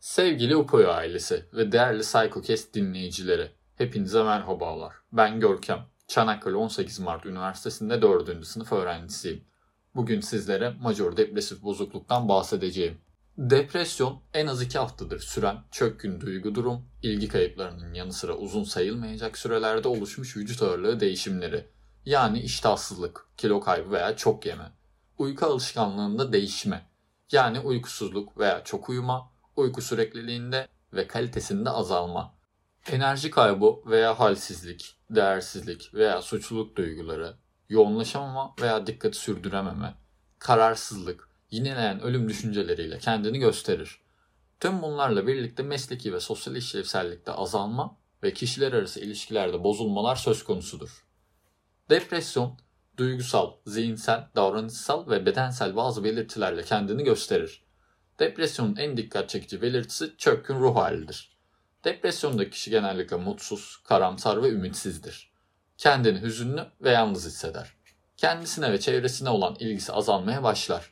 Sevgili Upoy ailesi ve değerli PsychoCast dinleyicileri, hepinize merhabalar. Ben Görkem, Çanakkale 18 Mart Üniversitesi'nde 4. sınıf öğrencisiyim. Bugün sizlere major depresif bozukluktan bahsedeceğim. Depresyon en az 2 haftadır süren çökkün duygu durum, ilgi kayıplarının yanı sıra uzun sayılmayacak sürelerde oluşmuş vücut ağırlığı değişimleri. Yani iştahsızlık, kilo kaybı veya çok yeme. Uyku alışkanlığında değişme. Yani uykusuzluk veya çok uyuma, uyku sürekliliğinde ve kalitesinde azalma. Enerji kaybı veya halsizlik, değersizlik veya suçluluk duyguları, yoğunlaşamama veya dikkati sürdürememe, kararsızlık, yineleyen ölüm düşünceleriyle kendini gösterir. Tüm bunlarla birlikte mesleki ve sosyal işlevsellikte azalma ve kişiler arası ilişkilerde bozulmalar söz konusudur. Depresyon, duygusal, zihinsel, davranışsal ve bedensel bazı belirtilerle kendini gösterir. Depresyonun en dikkat çekici belirtisi çökkün ruh halidir. Depresyonda kişi genellikle mutsuz, karamsar ve ümitsizdir. Kendini hüzünlü ve yalnız hisseder. Kendisine ve çevresine olan ilgisi azalmaya başlar.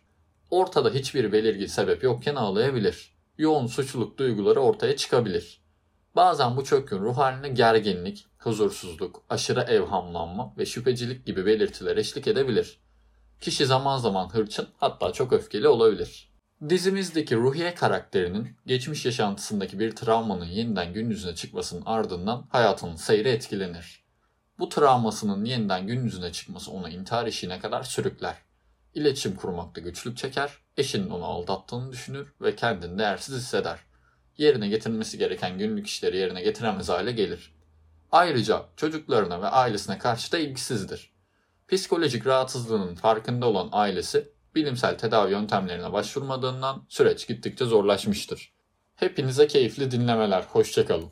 Ortada hiçbir belirgin sebep yokken ağlayabilir. Yoğun suçluluk duyguları ortaya çıkabilir. Bazen bu çökkün ruh haline gerginlik, huzursuzluk, aşırı evhamlanma ve şüphecilik gibi belirtiler eşlik edebilir. Kişi zaman zaman hırçın hatta çok öfkeli olabilir. Dizimizdeki Ruhiye karakterinin geçmiş yaşantısındaki bir travmanın yeniden gün yüzüne çıkmasının ardından hayatının seyri etkilenir. Bu travmasının yeniden gün yüzüne çıkması onu intihar işine kadar sürükler. İletişim kurmakta güçlük çeker, eşinin onu aldattığını düşünür ve kendini değersiz hisseder. Yerine getirilmesi gereken günlük işleri yerine getiremez hale gelir. Ayrıca çocuklarına ve ailesine karşı da ilgisizdir. Psikolojik rahatsızlığının farkında olan ailesi bilimsel tedavi yöntemlerine başvurmadığından süreç gittikçe zorlaşmıştır. Hepinize keyifli dinlemeler. Hoşçakalın.